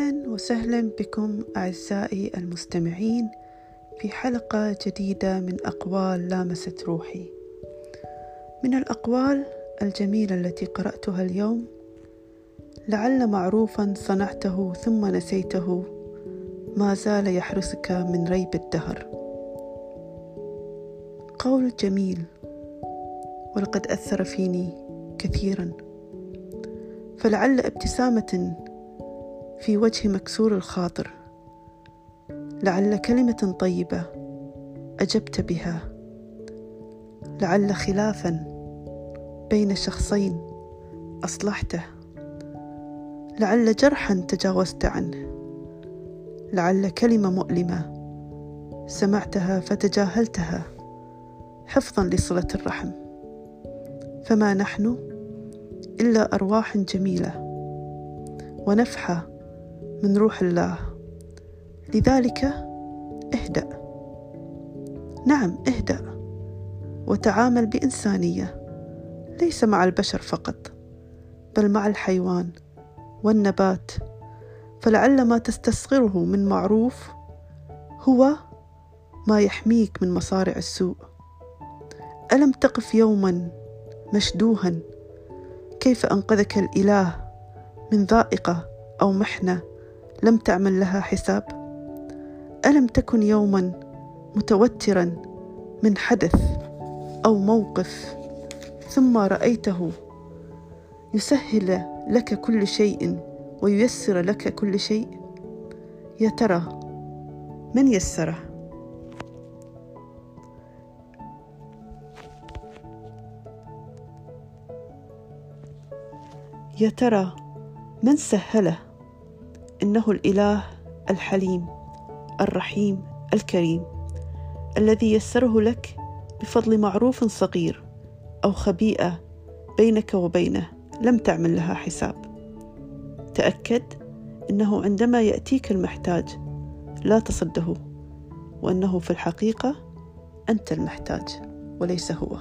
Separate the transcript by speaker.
Speaker 1: وسهلا بكم أعزائي المستمعين في حلقة جديدة من أقوال لامست روحي. من الأقوال الجميلة التي قرأتها اليوم: لعل معروفا صنعته ثم نسيته ما زال يحرسك من ريب الدهر. قول جميل ولقد أثر فيني كثيرا. فلعل ابتسامة في وجه مكسور الخاطر. لعل كلمة طيبة أجبت بها. لعل خلافا بين شخصين أصلحته. لعل جرحا تجاوزت عنه. لعل كلمة مؤلمة سمعتها فتجاهلتها حفظا لصلة الرحم. فما نحن إلا أرواح جميلة ونفحة من روح الله. لذلك اهدأ. نعم اهدأ. وتعامل بإنسانية. ليس مع البشر فقط بل مع الحيوان والنبات. فلعل ما تستصغره من معروف هو ما يحميك من مصارع السوء. ألم تقف يوما مشدوها؟ كيف أنقذك الإله من ذائقة أو محنة؟ لم تعمل لها حساب. ألم تكن يوما متوترا من حدث أو موقف ثم رأيته يسهل لك كل شيء وييسر لك كل شيء؟ يا ترى من يسره؟ يا ترى من سهله؟ إنه الإله الحليم الرحيم الكريم الذي يسره لك بفضل معروف صغير أو خبيئة بينك وبينه لم تعمل لها حساب. تأكد إنه عندما يأتيك المحتاج لا تصده وإنه في الحقيقة أنت المحتاج وليس هو.